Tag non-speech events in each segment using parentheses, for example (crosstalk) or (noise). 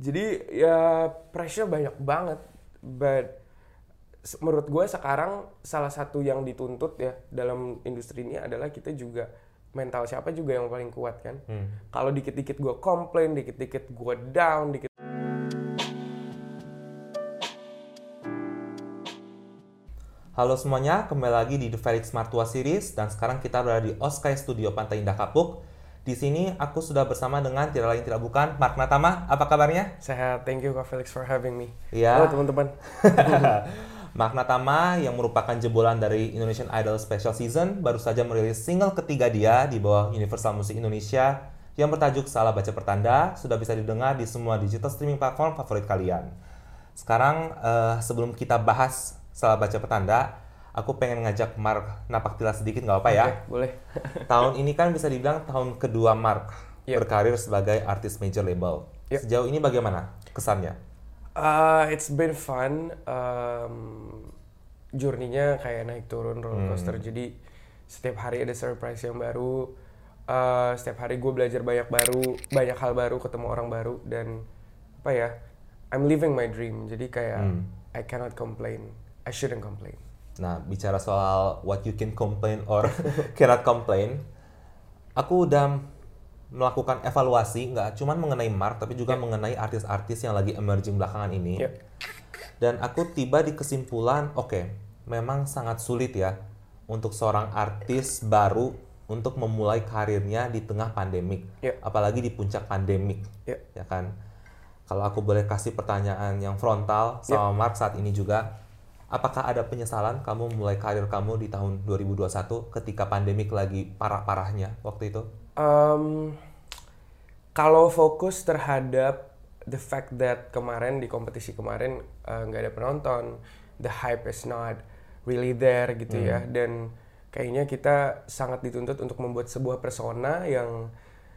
Jadi ya pressure banyak banget, but menurut gue sekarang salah satu yang dituntut ya dalam industri ini adalah kita juga mental siapa juga yang paling kuat kan. Kalau dikit-dikit gue komplain, dikit-dikit gue down, dikit Halo semuanya, kembali lagi di The Felix Martua Series dan sekarang kita berada di Oskai Studio Pantai Indah Kapuk. Di sini aku sudah bersama dengan tidak lain tidak bukan Mark Natama. Apa kabarnya? sehat. Thank you Kak Felix for having me. Iya. Halo teman-teman. (laughs) (laughs) Mark Natama yang merupakan jebolan dari Indonesian Idol Special Season baru saja merilis single ketiga dia di bawah Universal Music Indonesia yang bertajuk Salah Baca Pertanda sudah bisa didengar di semua digital streaming platform favorit kalian. Sekarang eh, sebelum kita bahas Salah Baca Pertanda, aku pengen ngajak Mark napak tilas sedikit nggak apa ya? Oke, boleh. (laughs) tahun ini kan bisa dibilang tahun kedua Mark Yep. berkarir sebagai artis major label. Yep. Sejauh ini bagaimana kesannya? Uh, it's been fun. Um, journey-nya kayak naik turun roller coaster. Jadi setiap hari ada surprise yang baru. Uh, setiap hari gue belajar banyak baru, banyak hal baru, ketemu orang baru dan apa ya? I'm living my dream. Jadi kayak I cannot complain. I shouldn't complain. Nah, bicara soal what you can complain or (laughs) cannot complain, aku udah melakukan evaluasi nggak cuma mengenai Mark tapi juga mengenai artis-artis yang lagi emerging belakangan ini. Yep. Dan aku tiba di kesimpulan, oke, memang sangat sulit ya untuk seorang artis baru untuk memulai karirnya di tengah pandemik, Yep. apalagi di puncak pandemik, Yep. ya kan? Kalau aku boleh kasih pertanyaan yang frontal sama Mark saat ini juga, apakah ada penyesalan kamu mulai karir kamu di tahun 2021 ketika pandemik lagi parah-parahnya waktu itu? Um, kalau fokus terhadap the fact that kemarin di kompetisi kemarin uh, nggak ada penonton, the hype is not really there gitu ya, dan kayaknya kita sangat dituntut untuk membuat sebuah persona yang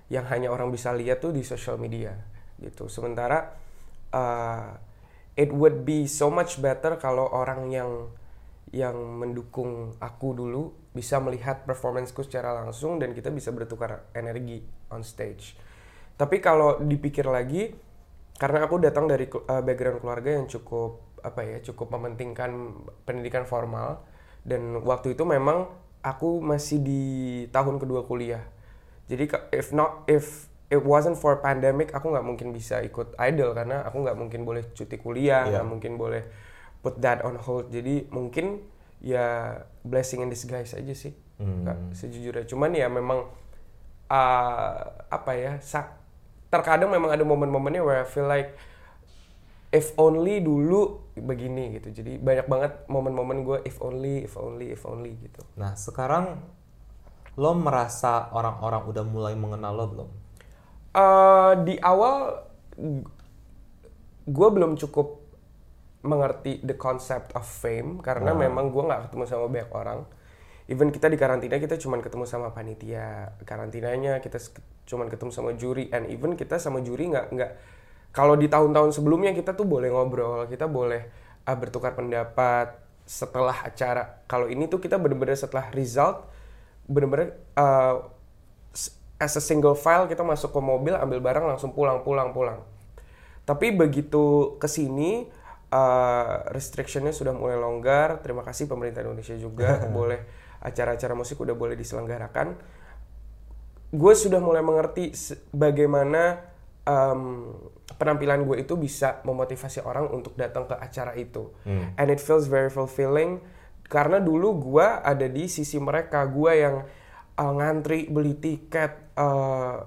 yang hanya orang bisa lihat tuh di social media gitu. Sementara uh, it would be so much better kalau orang yang yang mendukung aku dulu bisa melihat performanceku secara langsung dan kita bisa bertukar energi on stage. Tapi kalau dipikir lagi, karena aku datang dari uh, background keluarga yang cukup apa ya, cukup mementingkan pendidikan formal dan waktu itu memang aku masih di tahun kedua kuliah. Jadi if not if it wasn't for pandemic, aku nggak mungkin bisa ikut idol karena aku nggak mungkin boleh cuti kuliah, Iya. nggak mungkin boleh put that on hold. Jadi mungkin ya blessing in disguise aja sih, Kak, sejujurnya. Cuman ya memang uh, apa ya, sa- terkadang memang ada momen-momennya where I feel like if only dulu begini gitu. Jadi banyak banget momen-momen gue if only, if only, if only gitu. Nah, sekarang lo merasa orang-orang udah mulai mengenal lo belum? Eh, di awal gue belum cukup mengerti the concept of fame karena memang gue nggak ketemu sama banyak orang. Even kita di karantina kita cuman ketemu sama panitia karantinanya, kita cuman ketemu sama juri, and even kita sama juri nggak nggak kalau di tahun-tahun sebelumnya kita tuh boleh ngobrol, kita boleh uh, bertukar pendapat setelah acara. Kalau ini tuh kita bener-bener setelah result, bener-bener uh, as a single file kita masuk ke mobil ambil barang langsung pulang pulang pulang. Tapi begitu ke sini uh, restrictionnya sudah mulai longgar. Terima kasih pemerintah Indonesia juga. (laughs) Boleh acara-acara musik udah boleh diselenggarakan. Gue sudah mulai mengerti bagaimana um, penampilan gue itu bisa memotivasi orang untuk datang ke acara itu. And it feels very fulfilling. Karena dulu gue ada di sisi mereka. Gue yang uh, ngantri beli tiket uh,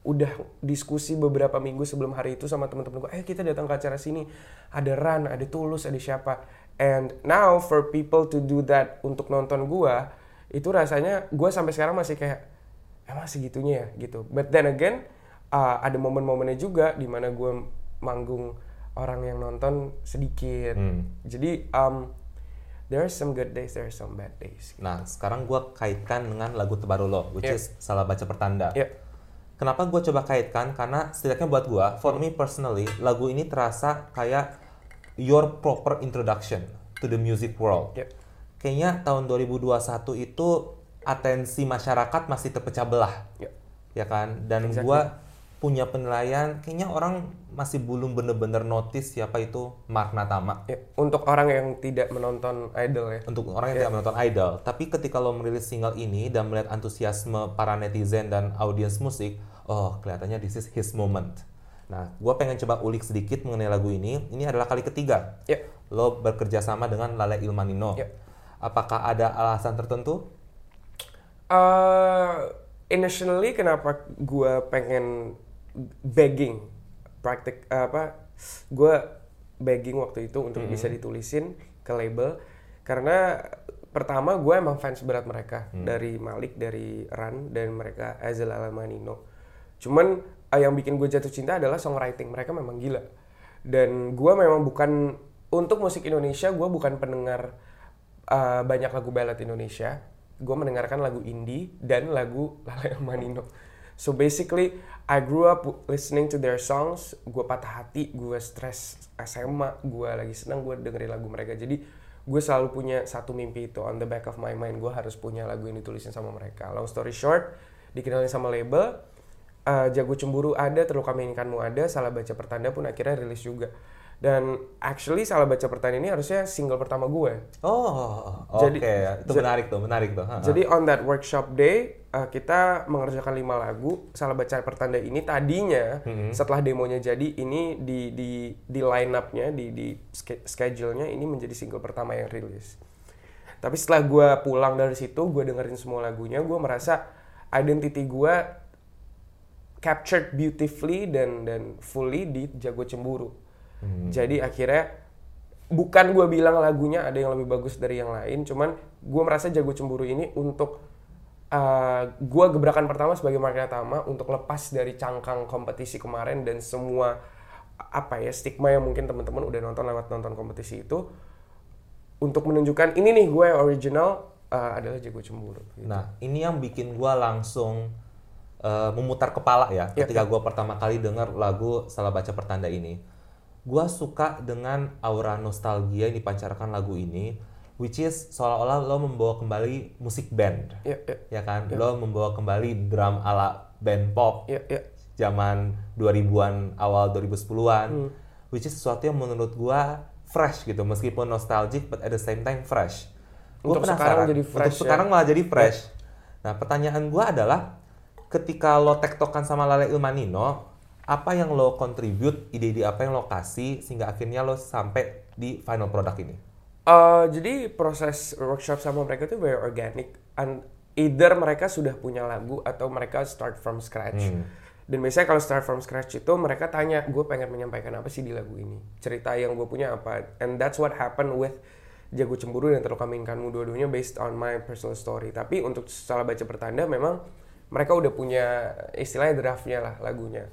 udah diskusi beberapa minggu sebelum hari itu sama teman-teman gue, eh kita datang ke acara sini, ada Ran, ada Tulus, ada siapa, and now for people to do that untuk nonton gue, itu rasanya gue sampai sekarang masih kayak emang segitunya ya? Gitu. But then again, uh, ada momen-momennya juga di mana gue manggung orang yang nonton sedikit, jadi um, there are some good days, there are some bad days. Nah, sekarang gua kaitkan dengan lagu terbaru lo, which Yeah. is Salah Baca Pertanda. Ya, Kenapa gue coba kaitkan? Karena setidaknya buat gue, for me personally, lagu ini terasa kayak your proper introduction to the music world. ya, Kayaknya tahun 2021 itu atensi masyarakat masih terpecah belah, ya. ya kan? Dan Exactly. gua punya penilaian kayaknya orang masih belum bener-bener notice siapa itu Mark Natama. Ya, untuk orang yang tidak menonton Idol ya. Untuk orang yang tidak menonton Idol, tapi ketika lo merilis single ini dan melihat antusiasme para netizen dan audiens musik, oh kelihatannya this is his moment. Nah, gue pengen coba ulik sedikit mengenai lagu ini. Ini adalah kali ketiga Ya. lo bekerja sama dengan Lale Ilmanino. Ya. Apakah ada alasan tertentu? Uh, initially kenapa gue pengen begging. Praktik apa gue begging waktu itu untuk bisa ditulisin ke label. Karena pertama gue emang fans berat mereka. Dari Malik dari Ran dan mereka Azel Alamanino. Cuman eh, yang bikin gue jatuh cinta adalah songwriting. Mereka memang gila. Dan gue memang bukan untuk musik Indonesia gue bukan pendengar uh, banyak lagu ballad Indonesia. Gue mendengarkan lagu indie dan lagu (laughs) Lale Manino. So basically, I grew up listening to their songs. Gue patah hati, gue stres SMA, gue lagi senang gue dengerin lagu mereka. Jadi gue selalu punya satu mimpi itu on the back of my mind. Gue harus punya lagu yang ditulisin sama mereka. Long story short, dikenalin sama label. uh, Jago Cemburu ada, Terluka Menginginkanmu ada, Salah Baca Pertanda pun akhirnya rilis juga. Dan actually Salah Baca Pertanda ini harusnya single pertama gue. Oh, oke. Jadi- Itu menarik tuh, menarik tuh. Jadi on that workshop day uh, kita mengerjakan lima lagu. Salah baca pertanda ini tadinya setelah demonya jadi ini di di di line up-nya di di schedule-nya ini menjadi single pertama yang rilis. Tapi setelah gue pulang dari situ, gue dengerin semua lagunya, gue merasa identity gue captured beautifully dan dan fully di Jago Cemburu. Jadi akhirnya bukan gue bilang lagunya ada yang lebih bagus dari yang lain, cuman gue merasa Jago Cemburu ini untuk uh, gue gebrakan pertama sebagai Mark Tama untuk lepas dari cangkang kompetisi kemarin dan semua apa ya stigma yang mungkin teman-teman udah nonton lewat nonton kompetisi itu untuk menunjukkan ini nih gue original uh, adalah Jago Cemburu. gitu. Nah, ini yang bikin gua langsung eh, memutar kepala ya Ya, ketika gua pertama kali dengar lagu Salah Baca Pertanda ini. Gua suka dengan aura nostalgia yang dipancarkan lagu ini, which is seolah-olah lo membawa kembali musik band, Ya, ya, ya kan? Lo membawa kembali drum ala band pop ya, ya. zaman 2000-an awal 2010-an, Hmm. which is sesuatu yang menurut gua fresh gitu, meskipun nostalgic but at the same time fresh. Gua Untuk penasaran, sekarang jadi fresh Untuk ya. sekarang malah jadi fresh. Nah, pertanyaan gua adalah ketika lo tektokan sama Lale Ilmanino, apa yang lo contribute, ide-ide apa yang lo kasih sehingga akhirnya lo sampai di final product ini? Uh, jadi proses workshop sama mereka itu very organic. And either mereka sudah punya lagu atau mereka start from scratch. Dan biasanya kalau start from scratch itu mereka tanya, gue pengen menyampaikan apa sih di lagu ini? Cerita yang gue punya apa? And that's what happened with Jago Cemburu dan Terluka Menginginkanmu dua-duanya based on my personal story. Tapi untuk salah baca pertanda memang mereka udah punya istilahnya draftnya lah lagunya.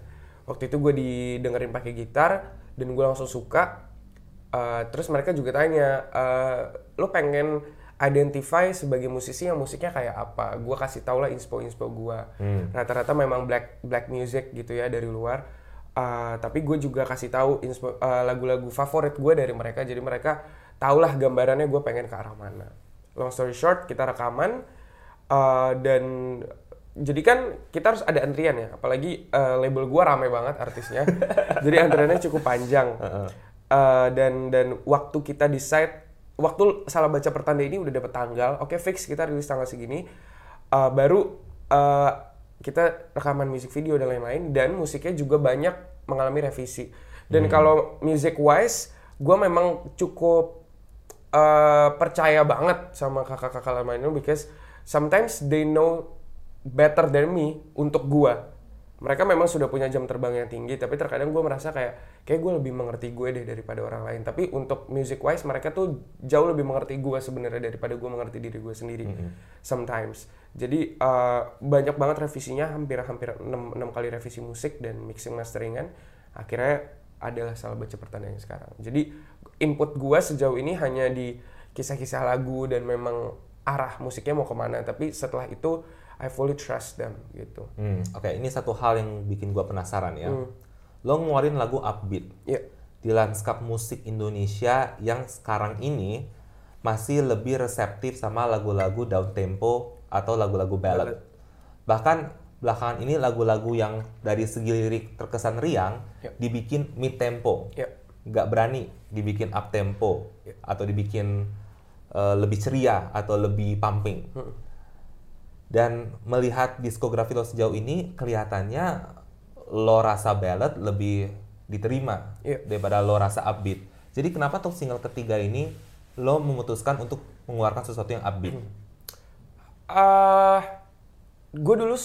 Waktu itu gue didengerin pakai gitar dan gue langsung suka Uh, terus mereka juga tanya, uh, lo pengen identify sebagai musisi yang musiknya kayak apa? Gua kasih tau lah inspo-inspo gua. Rata-rata memang black black music gitu ya dari luar. Uh, tapi gue juga kasih tahu inspo- uh, lagu-lagu favorit gue dari mereka. Jadi mereka tahulah gambarannya gue pengen ke arah mana. Long story short, kita rekaman uh, dan jadi kan kita harus ada antrian ya, apalagi uh, label gua rame banget artisnya, (laughs) jadi antriannya cukup panjang. Uh, dan dan waktu kita decide, waktu salah baca pertanda ini udah dapet tanggal, oke fix kita rilis tanggal segini, uh, baru uh, kita rekaman music video dan lain-lain, dan musiknya juga banyak mengalami revisi. Dan kalau music wise, gua memang cukup uh, percaya banget sama kakak-kakak lama ini because sometimes they know better than me untuk gua. Mereka memang sudah punya jam terbang yang tinggi, tapi terkadang gue merasa kayak kayak gue lebih mengerti gue deh daripada orang lain. Tapi untuk music wise mereka tuh jauh lebih mengerti gue sebenarnya daripada gue mengerti diri gue sendiri. Sometimes. Jadi uh, banyak banget revisinya, hampir-hampir 6, kali revisi musik dan mixing masteringan. Akhirnya adalah salah baca pertanda yang sekarang. Jadi input gua sejauh ini hanya di kisah-kisah lagu dan memang arah musiknya mau ke mana. Tapi setelah itu I fully trust them gitu. Hmm, Oke, ini satu hal yang bikin gua penasaran ya. Lo ngeluarin lagu upbeat Ya, di lanskap musik Indonesia yang sekarang ini masih lebih reseptif sama lagu-lagu down tempo atau lagu-lagu ballad. Bahkan belakangan ini lagu-lagu yang dari segi lirik terkesan riang Yep. dibikin mid tempo. Ya. Nggak berani dibikin up tempo Yep. atau dibikin uh, lebih ceria atau lebih pumping. Hmm. Dan melihat diskografi lo sejauh ini kelihatannya lo rasa ballad lebih diterima Iya. daripada lo rasa upbeat. Jadi kenapa tuh single ketiga ini lo memutuskan untuk mengeluarkan sesuatu yang upbeat? eh gue dulu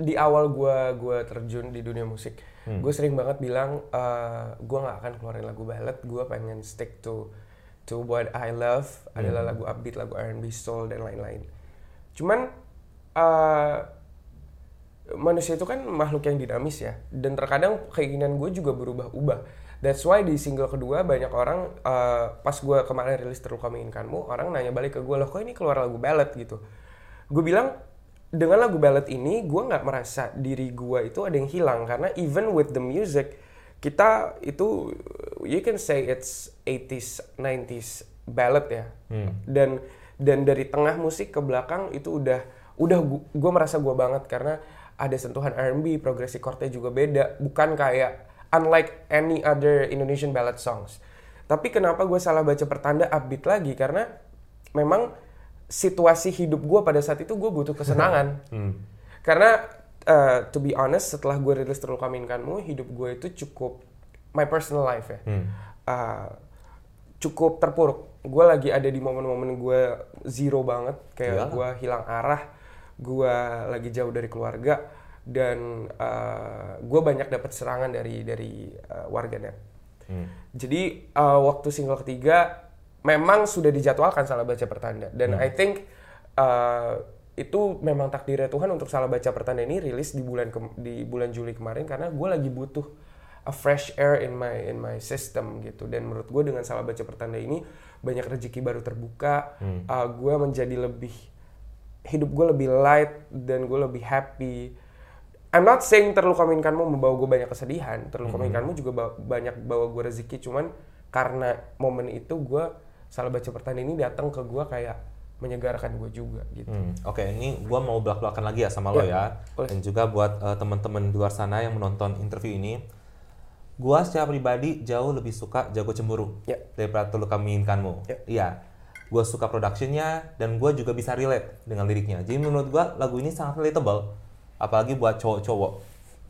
di awal gue gua terjun di dunia musik, gue sering banget bilang eh gue nggak akan keluarin lagu ballad, gue pengen stick to to what I love adalah lagu upbeat, lagu R&B, soul dan lain-lain. Cuman eh manusia itu kan makhluk yang dinamis ya, dan terkadang keinginan gue juga berubah-ubah. That's why di single kedua banyak orang eh, pas gue kemarin rilis terluka menginginkanmu, orang nanya balik ke gue loh kok ini keluar lagu ballad? gitu. Gue bilang dengan lagu ballad ini gue nggak merasa diri gue itu ada yang hilang. Karena even with the music kita itu you can say it's 80s 90s ballad ya. Dan dan dari tengah musik ke belakang itu udah udah gue merasa gue banget karena ada sentuhan R&B progresi chordnya juga beda. Bukan kayak unlike any other Indonesian ballad songs. Tapi kenapa gue salah baca pertanda upbeat lagi? Karena memang situasi hidup gue pada saat itu gue butuh kesenangan. (laughs) Karena uh, to be honest setelah gue rilis terluka minkanmu hidup gue itu cukup my personal life ya. Uh, cukup terpuruk. Gue lagi ada di momen-momen gue zero banget. Kayak Iyalah. gue hilang arah gue lagi jauh dari keluarga dan uh, gue banyak dapat serangan dari dari uh, warganet. Jadi uh, waktu single ketiga memang sudah dijadwalkan salah baca pertanda dan I think uh, itu memang takdirnya Tuhan untuk salah baca pertanda ini rilis di bulan ke- di bulan Juli kemarin karena gue lagi butuh a fresh air in my in my system gitu. Dan menurut gue dengan salah baca pertanda ini banyak rezeki baru terbuka uh, gue menjadi lebih hidup gue lebih light dan gue lebih happy I'm not saying terluka minkanmu membawa gue banyak kesedihan. Terluka minkanmu juga ba- banyak bawa gue rezeki. Cuman karena momen itu gue salah baca pertanda ini datang ke gue kayak menyegarkan gue juga gitu. Hmm, Oke, ini gua mau belak-belakan lagi ya sama lo Ya, ya. boleh. Dan juga buat eh, teman-teman di luar sana yang menonton interview ini. Gua secara pribadi jauh lebih suka Jago Cemburu Ya. daripada Terluka Menginginkanmu. Ya. Gua suka productionnya dan gua juga bisa relate dengan liriknya. Jadi menurut gua lagu ini sangat relatable. Apalagi buat cowok-cowok,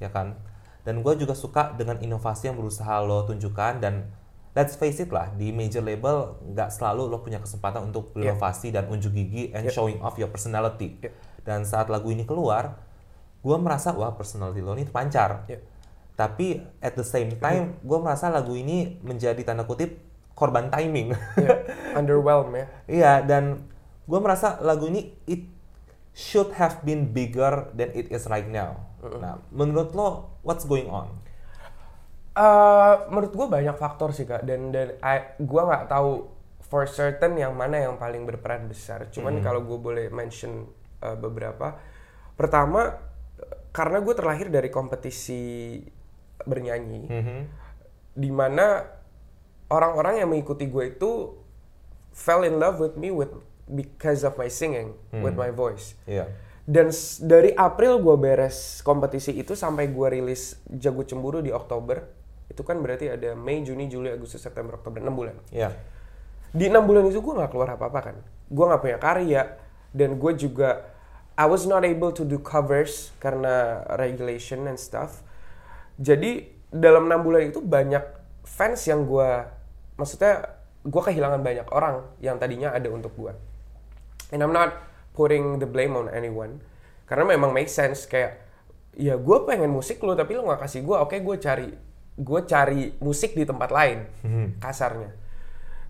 ya kan? Dan gua juga suka dengan inovasi yang berusaha lo tunjukkan dan let's face it lah, di major label nggak selalu lo punya kesempatan untuk berinovasi dan unjuk gigi and showing off your personality. Ya. Dan saat lagu ini keluar, gue merasa wah personality lo ini terpancar. Ya. Tapi at the same time, gue merasa lagu ini menjadi tanda kutip korban timing. Ya, underwhelm ya. (laughs) Iya dan gue merasa lagu ini it should have been bigger than it is right now. Nah, menurut lo what's going on? Eh, menurut gue banyak faktor sih kak dan dan I- gue nggak tahu for certain yang mana yang paling berperan besar. Cuman kalau gue boleh mention eh, beberapa, pertama karena gue terlahir dari kompetisi bernyanyi, Mhm. di mana orang-orang yang mengikuti gue itu fell in love with me with because of my singing, with my voice. Iya. Dan dari April gue beres kompetisi itu sampai gue rilis Jago Cemburu di Oktober. Itu kan berarti ada Mei, Juni, Juli, Agustus, September, Oktober, 6 bulan. Iya. Di 6 bulan itu gue gak keluar apa-apa kan. Gue gak punya karya. Dan gue juga, I was not able to do covers karena regulation and stuff. Jadi dalam 6 bulan itu banyak fans yang gue, maksudnya gue kehilangan banyak orang yang tadinya ada untuk gue. And I'm not putting the blame on anyone. Karena memang make sense kayak ya gue pengen musik lo tapi lo nggak kasih gue, oke gue cari gue cari musik di tempat lain kasarnya.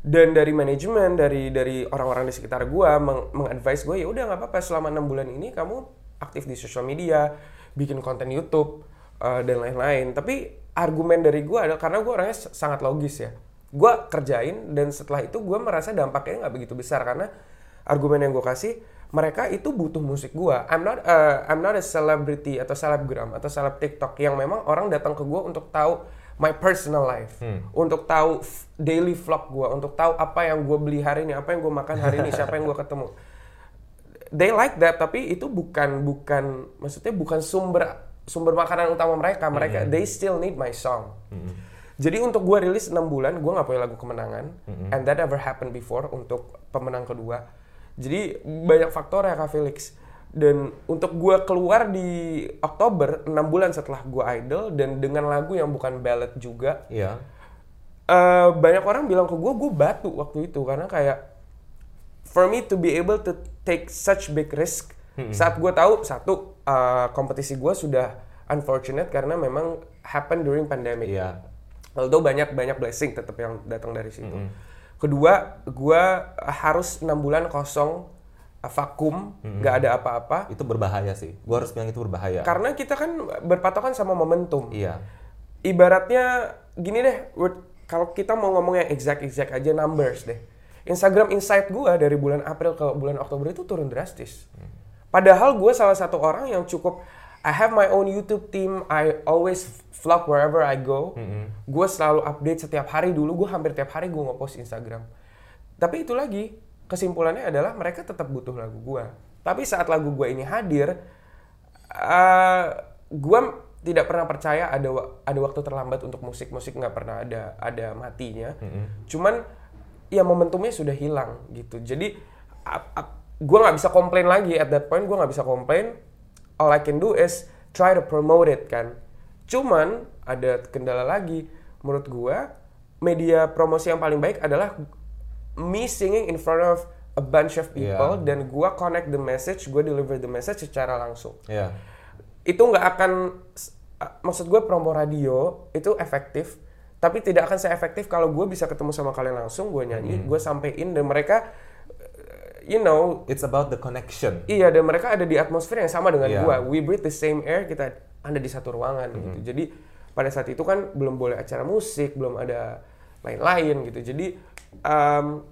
Dan dari manajemen dari dari orang-orang di sekitar gue meng, mengadvise gue ya udah nggak apa-apa selama enam bulan ini kamu aktif di sosial media, bikin konten YouTube eh, dan lain-lain. Tapi argumen dari gue adalah karena gue orangnya sangat logis ya. Gue kerjain dan setelah itu gue merasa dampaknya nggak begitu besar karena argumen yang gue kasih mereka itu butuh musik gue. I'm not a, I'm not a celebrity atau selebgram atau seleb TikTok yang memang orang datang ke gue untuk tahu my personal life, untuk tahu daily vlog gue, untuk tahu apa yang gue beli hari ini, apa yang gue makan hari ini, (laughs) siapa yang gue ketemu. they like that tapi itu bukan bukan maksudnya bukan sumber sumber makanan utama mereka. Mereka they still need my song jadi untuk gue rilis 6 bulan gue nggak punya lagu kemenangan and that ever happened before untuk pemenang kedua. Jadi banyak faktor ya kak Felix. Dan untuk gue keluar di Oktober 6 bulan setelah gue idol dan dengan lagu yang bukan ballad juga Iya. eh, banyak orang bilang ke gue gue batu waktu itu. Karena kayak for me to be able to take such big risk saat gue tahu satu eh, kompetisi gue sudah unfortunate karena memang happen during pandemic. Iya. Although banyak banyak blessing tetap yang datang dari situ kedua gue harus enam bulan kosong eh, vakum nggak ada apa-apa Itu berbahaya sih. Gua harus bilang itu berbahaya. karena kita kan berpatokan sama momentum Iya. ibaratnya gini deh, kalau kita mau ngomong yang exact-exact aja numbers deh. Instagram Insight gua dari bulan April ke bulan Oktober itu turun drastis. Padahal gue salah satu orang yang cukup I have my own YouTube team, I always vlog wherever I go. Gue selalu update setiap hari. Dulu, gue hampir tiap hari gue nge-post Instagram. Tapi itu lagi, kesimpulannya adalah mereka tetap butuh lagu gue. Tapi saat lagu gue ini hadir, eh gue tidak pernah percaya ada wa- ada waktu terlambat untuk musik musik nggak pernah ada ada matinya. Cuman ya momentumnya sudah hilang gitu. Jadi gue nggak bisa komplain lagi at that point. Gue nggak bisa komplain all I can do is try to promote it kan cuman ada kendala lagi menurut gue media promosi yang paling baik adalah me singing in front of a bunch of people Iya. dan gue connect the message gue deliver the message secara langsung Iya. itu nggak akan maksud gue promo radio itu efektif tapi tidak akan seefektif kalau gue bisa ketemu sama kalian langsung gue nyanyi gue sampein dan mereka you know It's about the connection. iya dan mereka ada di atmosfer yang sama dengan Iya. gue we breathe the same air kita ada di satu ruangan gitu jadi pada saat itu kan belum boleh acara musik belum ada lain-lain gitu jadi um,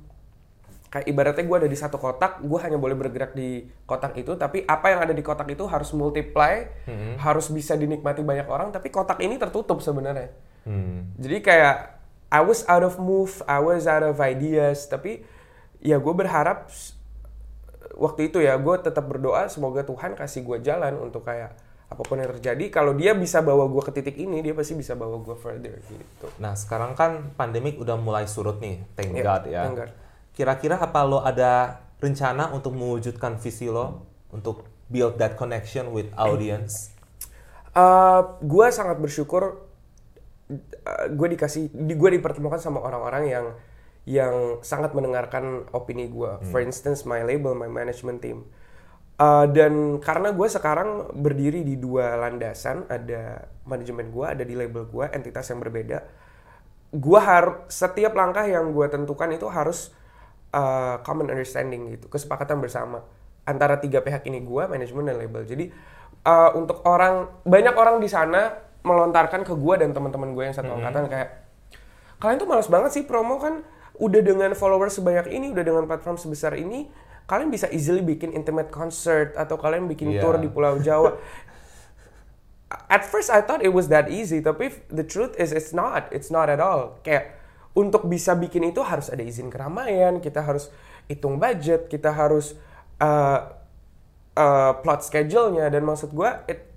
kayak ibaratnya gue ada di satu kotak, gue hanya boleh bergerak di kotak itu, tapi apa yang ada di kotak itu harus multiply, harus bisa dinikmati banyak orang, tapi kotak ini tertutup sebenarnya. Hmm. Jadi kayak I was out of move, I was out of ideas, tapi ya gue berharap waktu itu ya gue tetap berdoa semoga Tuhan kasih gue jalan untuk kayak apa pun yang terjadi. Kalau dia bisa bawa gue ke titik ini, dia pasti bisa bawa gue further gitu. Nah, sekarang kan pandemik udah mulai surut nih, thank Iya, God ya. thank God. Kira-kira apa lo ada rencana untuk mewujudkan visi lo untuk build that connection with audience? Uh, gue sangat bersyukur gue dikasih di gue dipertemukan sama orang-orang yang yang sangat mendengarkan opini gue. For instance, my label, my management team. Uh, dan karena gue sekarang berdiri di dua landasan, ada manajemen gue, ada di label gue, entitas yang berbeda. Gue harus setiap langkah yang gue tentukan itu harus uh, common understanding gitu, kesepakatan bersama antara tiga pihak ini gue, manajemen dan label. Jadi uh, untuk orang banyak orang di sana melontarkan ke gue dan teman-teman gue yang satu angkatan kayak kalian tuh malas banget sih promo kan udah dengan followers sebanyak ini, udah dengan platform sebesar ini, kalian bisa easily bikin intimate concert atau kalian bikin Iya. tour di Pulau Jawa. At first I thought it was that easy, tapi the truth is it's not, it's not at all. Kayak untuk bisa bikin itu harus ada izin keramaian, kita harus hitung budget, kita harus uh, uh, plot schedule-nya dan maksud gua it,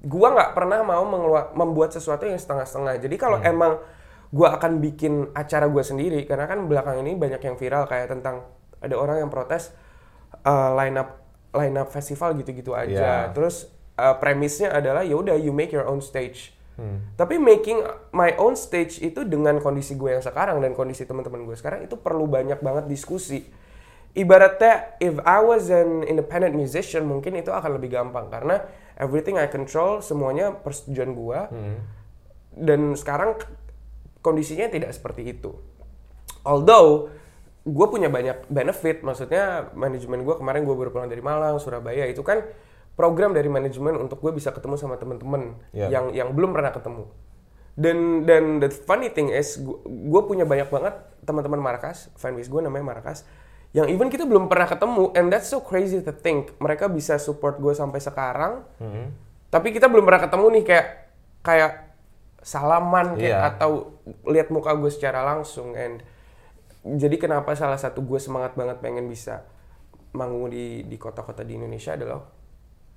gua nggak pernah mau membuat sesuatu yang setengah-setengah. Jadi kalau emang gua akan bikin acara gua sendiri karena kan belakang ini banyak yang viral kayak tentang ada orang yang protes uh, line up line up festival gitu-gitu aja. Iya. Terus uh, premisnya adalah ya udah you make your own stage. Tapi making my own stage itu dengan kondisi gue yang sekarang dan kondisi teman-teman gue sekarang itu perlu banyak banget diskusi. Ibaratnya if I was an independent musician mungkin itu akan lebih gampang karena everything I control semuanya persetujuan gue. Dan sekarang kondisinya tidak seperti itu. Although gue punya banyak benefit, maksudnya manajemen gue kemarin gue baru pulang dari Malang, Surabaya itu kan program dari manajemen untuk gue bisa ketemu sama temen-temen Iya. yang yang belum pernah ketemu. Dan dan the funny thing is gue punya banyak banget teman-teman Markas, fanbase gue namanya Markas, yang even kita belum pernah ketemu, and that's so crazy to think mereka bisa support gue sampai sekarang, tapi kita belum pernah ketemu nih kayak kayak salaman kayak Iya. atau lihat muka gue secara langsung and jadi kenapa salah satu gue semangat banget pengen bisa manggung di di kota-kota di Indonesia adalah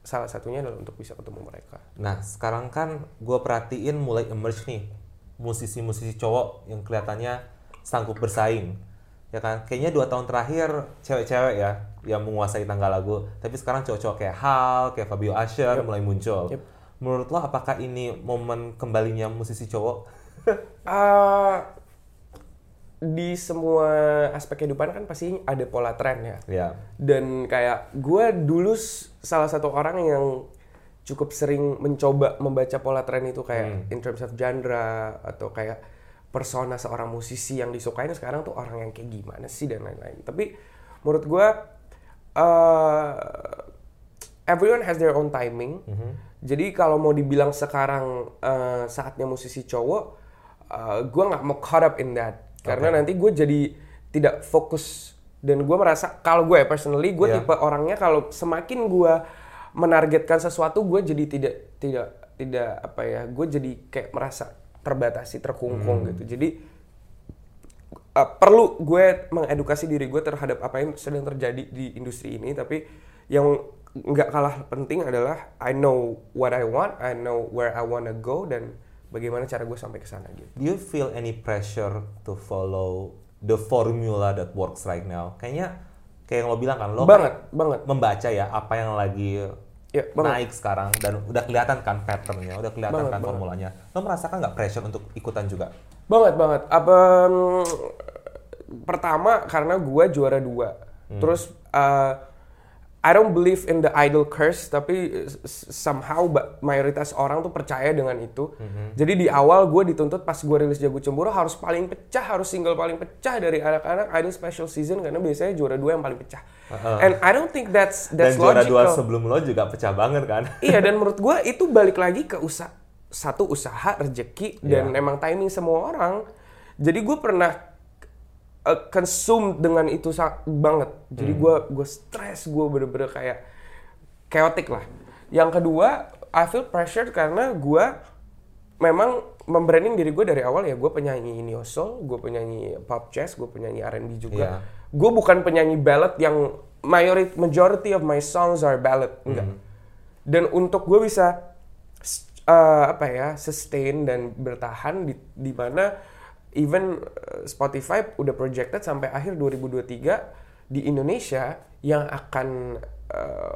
salah satunya adalah untuk bisa ketemu mereka. Nah, sekarang kan gue perhatiin mulai emerge nih musisi-musisi cowok yang kelihatannya sanggup bersaing. Ya kan? Kayaknya dua tahun terakhir cewek-cewek ya yang menguasai tangga lagu. Tapi sekarang cowok-cowok kayak Hal, kayak Fabio Asher mulai muncul. Yep. Menurut lo apakah ini momen kembalinya musisi cowok? (laughs) Ah, di semua aspek kehidupan kan pasti ada pola tren ya. Ya. Dan kayak gue dulu salah satu orang yang cukup sering mencoba membaca pola tren itu kayak in terms of genre atau kayak persona seorang musisi yang disukain sekarang tuh orang yang kayak gimana sih dan lain-lain. Tapi menurut gue uh, everyone has their own timing. Jadi kalau mau dibilang sekarang uh, saatnya musisi cowok, uh, gue nggak mau caught up in that. Karena nanti gue jadi tidak fokus dan gue merasa kalau gue ya personally gue Yeah. tipe orangnya kalau semakin gue menargetkan sesuatu gue jadi tidak tidak tidak apa ya gue jadi kayak merasa terbatasi terkungkung gitu. Jadi uh, perlu gue mengedukasi diri gue terhadap apa yang sedang terjadi di industri ini tapi yang nggak kalah penting adalah I know what I want I know where I wanna go dan bagaimana cara gue sampai ke sana gitu Do you feel any pressure to follow the formula that works right now? Kayaknya kayak yang lo bilang kan lo banget banget membaca ya apa yang lagi ya banget naik sekarang dan udah kelihatan kan patternnya, udah kelihatan Banget, kan banget. formulanya. Lo merasakan nggak pressure untuk ikutan juga? Banget banget. Apa mm, pertama karena gua juara dua. Terus uh, I don't believe in the idol curse, tapi somehow mayoritas orang tuh percaya dengan itu. Jadi di awal gue dituntut pas gue rilis Jago Cemburu harus paling pecah, harus single paling pecah dari anak-anak idol special season karena biasanya juara dua yang paling pecah. And I don't think that's Dan that's juara logical. dua sebelum lo juga pecah banget kan? (laughs) iya dan menurut gue itu balik lagi ke usaha satu usaha rezeki dan Iya. emang timing semua orang jadi gue pernah uh, consume dengan itu banget. Jadi gue gue stres gue bener-bener kayak chaotic lah. Yang kedua I feel pressured karena gue memang membranding diri gue dari awal ya. Gue penyanyi neo soul gue penyanyi pop jazz gue penyanyi R&B juga. Iya. gue bukan penyanyi ballad yang majority majority of my songs are ballad enggak. Dan untuk gue bisa eh, apa ya sustain dan bertahan di di mana even eh, Spotify udah projected sampai akhir 2023 di Indonesia yang akan eh,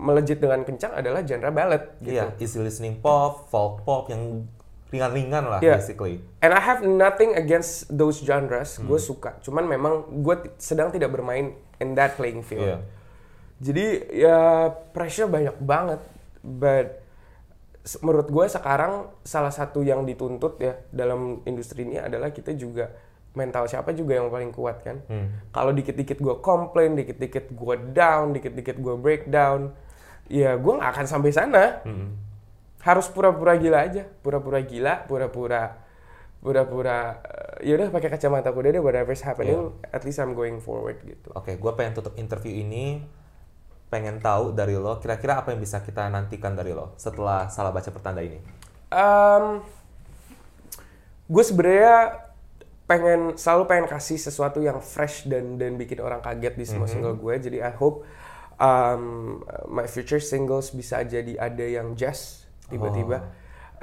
melejit dengan kencang adalah genre ballad gitu. Iya, easy listening pop, folk pop yang ringan-ringan lah Iya. basically. And I have nothing against those genres, Hmm. gue suka. Cuman memang gue sedang tidak bermain in that playing field. Iya. Jadi ya pressure banyak banget, but menurut gue sekarang salah satu yang dituntut ya dalam industri ini adalah kita juga mental siapa juga yang paling kuat kan. Kalau dikit-dikit gue komplain, dikit-dikit gue down, dikit-dikit gue breakdown, ya gue nggak akan sampai sana. Harus pura-pura gila aja, pura-pura gila, pura-pura pura-pura eh, yaudah pakai kacamata kuda deh whatever's happening at least I'm going forward gitu. Oke, gue pengen tutup interview ini pengen tahu dari lo kira-kira apa yang bisa kita nantikan dari lo setelah salah baca pertanda ini. gue sebenarnya pengen selalu pengen kasih sesuatu yang fresh dan dan bikin orang kaget di semua single gue. Jadi I hope um, my future singles bisa jadi ada yang jazz tiba-tiba.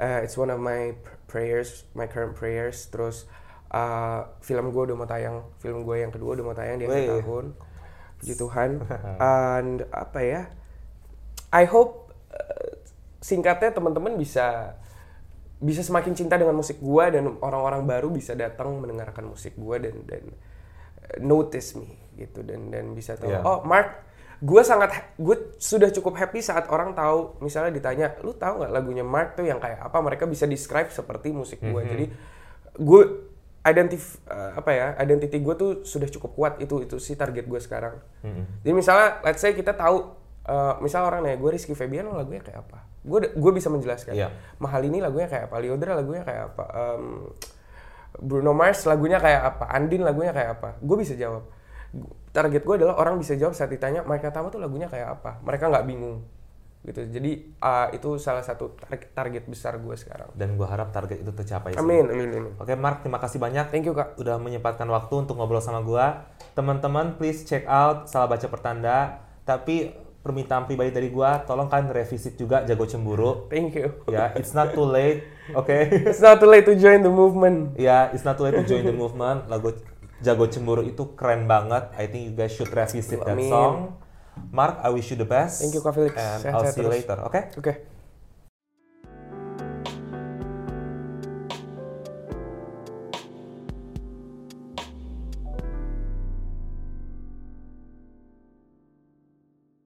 Uh, it's one of my pr- prayers, my current prayers. Terus uh, film gue udah mau tayang, film gue yang kedua udah mau tayang di akhir tahun. Puji Tuhan. (laughs) And apa ya? I hope uh, singkatnya teman-teman bisa bisa semakin cinta dengan musik gua dan orang-orang baru bisa datang mendengarkan musik gua dan dan uh, notice me gitu dan dan bisa tahu Iya. oh Mark gue sangat gue sudah cukup happy saat orang tahu misalnya ditanya lu tahu nggak lagunya Mark tuh yang kayak apa mereka bisa describe seperti musik gua jadi gue identif uh, apa ya identity gue tuh sudah cukup kuat. Itu itu sih target gue sekarang. Jadi misalnya let's say kita tahu uh, misal orang nanya gue Rizky Febian lagunya kayak apa? Gue gue bisa menjelaskan. Iya. Mahal ini lagunya kayak apa? Liodra lagunya kayak apa? Em, Bruno Mars lagunya kayak apa? Andin lagunya kayak apa? Gue bisa jawab. Target gue adalah orang bisa jawab saat ditanya mereka Tama tuh lagunya kayak apa? Mereka nggak bingung gitu jadi uh, itu salah satu tar- target besar gue sekarang Dan gue harap target itu tercapai. amin amin amin Oke Mark, terima kasih banyak thank you kak udah menyempatkan waktu untuk ngobrol sama gua. Teman-teman please check out Salah Baca Pertanda. Tapi permintaan pribadi dari gua, tolong kan revisit juga Jago Cemburu. thank you Ya, it's not too late. Oke. (laughs) it's not too late to join the movement Ya, it's not too late to join the movement. Lagu Jago Cemburu itu keren banget. I think you guys should revisit that song. Mark, I wish you the best. Thank you, Kak Felix. And Sehat-sehat I'll see you terus. later, oke? oke